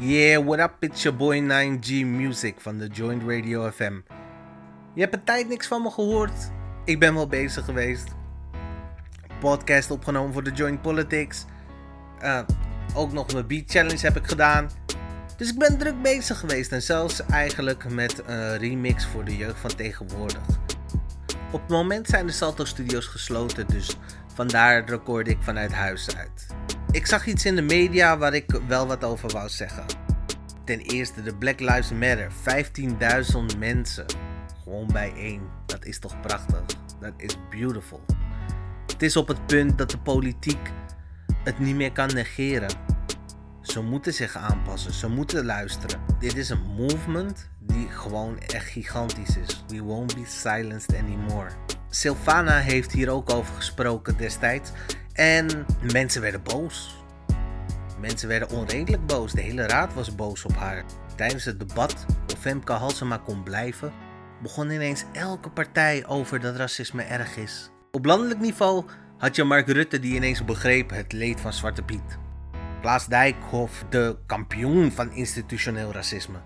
Yeah, what up? It's your boy 9G Music van de Joint Radio FM. Je hebt een tijd niks van me gehoord. Ik ben wel bezig geweest. Podcast opgenomen voor de Joint Politics. Uh, ook nog mijn Beat Challenge heb ik gedaan. Dus ik ben druk bezig geweest en zelfs eigenlijk met een remix voor de jeugd van tegenwoordig. Op het moment zijn de Salto Studios gesloten, dus vandaar record ik vanuit huis uit. Ik zag iets in de media waar ik wel wat over wou zeggen. Ten eerste de Black Lives Matter. 15.000 mensen. Gewoon bijeen. Dat is toch prachtig? Dat is beautiful. Het is op het punt dat de politiek het niet meer kan negeren. Ze moeten zich aanpassen. Ze moeten luisteren. Dit is een movement die gewoon echt gigantisch is. We won't be silenced anymore. Sylvana heeft hier ook over gesproken destijds. En mensen werden boos. Mensen werden onredelijk boos. De hele raad was boos op haar. Tijdens het debat of Femke Halsema kon blijven, begon ineens elke partij over dat racisme erg is. Op landelijk niveau had je Mark Rutte die ineens begreep het leed van Zwarte Piet. Klaas Dijkhoff, de kampioen van institutioneel racisme.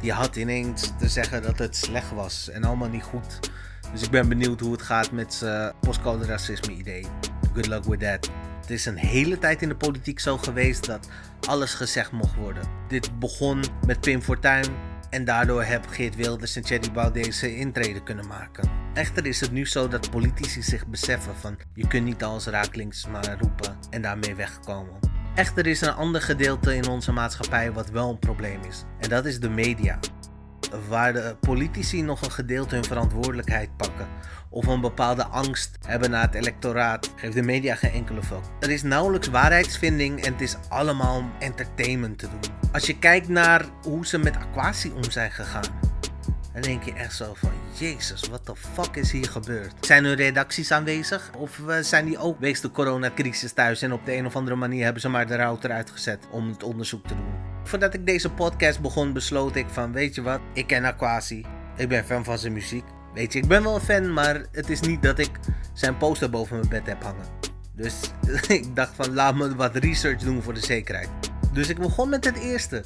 Die had ineens te zeggen dat het slecht was en allemaal niet goed. Dus ik ben benieuwd hoe het gaat met zijn postcode racisme idee. Good luck with that. Het is een hele tijd in de politiek zo geweest dat alles gezegd mocht worden. Dit begon met Pim Fortuyn en daardoor heb Geert Wilders en Thierry Baudet deze intrede kunnen maken. Echter is het nu zo dat politici zich beseffen van je kunt niet als raaklinks maar roepen en daarmee wegkomen. Echter is een ander gedeelte in onze maatschappij wat wel een probleem is en dat is de media waar de politici nog een gedeelte hun verantwoordelijkheid pakken of een bepaalde angst hebben naar het electoraat, geeft de media geen enkele fuck. Er is nauwelijks waarheidsvinding en het is allemaal om entertainment te doen. Als je kijkt naar hoe ze met Aquasi om zijn gegaan, dan denk je echt zo van, jezus, wat de fuck is hier gebeurd? Zijn hun redacties aanwezig? Of uh, zijn die ook wegens de coronacrisis thuis en op de een of andere manier hebben ze maar de router uitgezet om het onderzoek te doen? Voordat ik deze podcast begon, besloot ik van, weet je wat, ik ken Aquasi. Ik ben fan van zijn muziek. Weet je, ik ben wel een fan, maar het is niet dat ik zijn poster boven mijn bed heb hangen. Dus ik dacht van, laat me wat research doen voor de zekerheid. Dus ik begon met het eerste.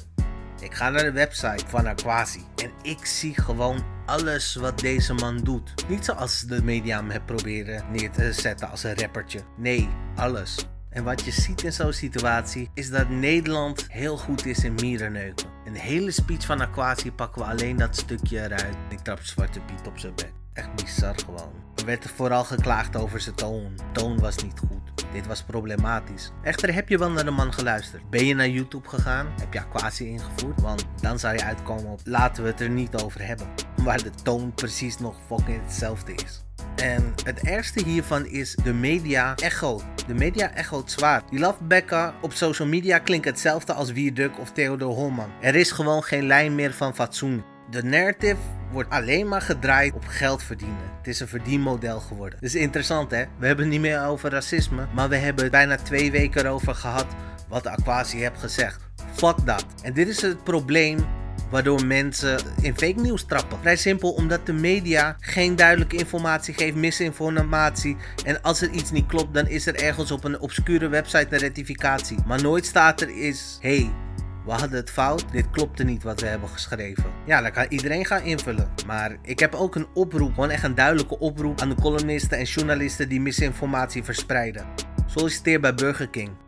Ik ga naar de website van Aquasi en ik zie gewoon alles wat deze man doet. Niet zoals de media hem hebben proberen neer te zetten als een rappertje. Nee, alles. En wat je ziet in zo'n situatie is dat Nederland heel goed is in mierenneuken. Een hele speech van Aquasi pakken we alleen dat stukje eruit. Ik trap Zwarte Piet op zijn bek. Echt bizar gewoon. Er werd vooral geklaagd over zijn toon. Toon was niet goed. Dit was problematisch. Echter heb je wel naar de man geluisterd. Ben je naar YouTube gegaan? Heb je Aquasi ingevoerd? Want dan zou je uitkomen op laten we het er niet over hebben. Waar de toon precies nog fucking hetzelfde is. En het ergste hiervan is de media echo. De media echoot zwaar. Die lafbekken op social media klinken hetzelfde als Wierduk of Theodor Holman. Er is gewoon geen lijn meer van fatsoen. De narrative wordt alleen maar gedraaid op geld verdienen. Het is een verdienmodel geworden. Is interessant hè. We hebben het niet meer over racisme, maar we hebben bijna twee weken erover gehad wat de Aquasi heeft gezegd. Fuck dat. En dit is het probleem waardoor mensen in fake news trappen. Vrij simpel omdat de media geen duidelijke informatie geeft, misinformatie. En als er iets niet klopt, dan is er ergens op een obscure website een rectificatie. Maar nooit staat er is, hey, we hadden het fout, dit klopte niet wat we hebben geschreven. Ja, dan kan iedereen gaan invullen. Maar ik heb ook een oproep, gewoon echt een duidelijke oproep aan de columnisten en journalisten die misinformatie verspreiden. Solliciteer bij Burger King.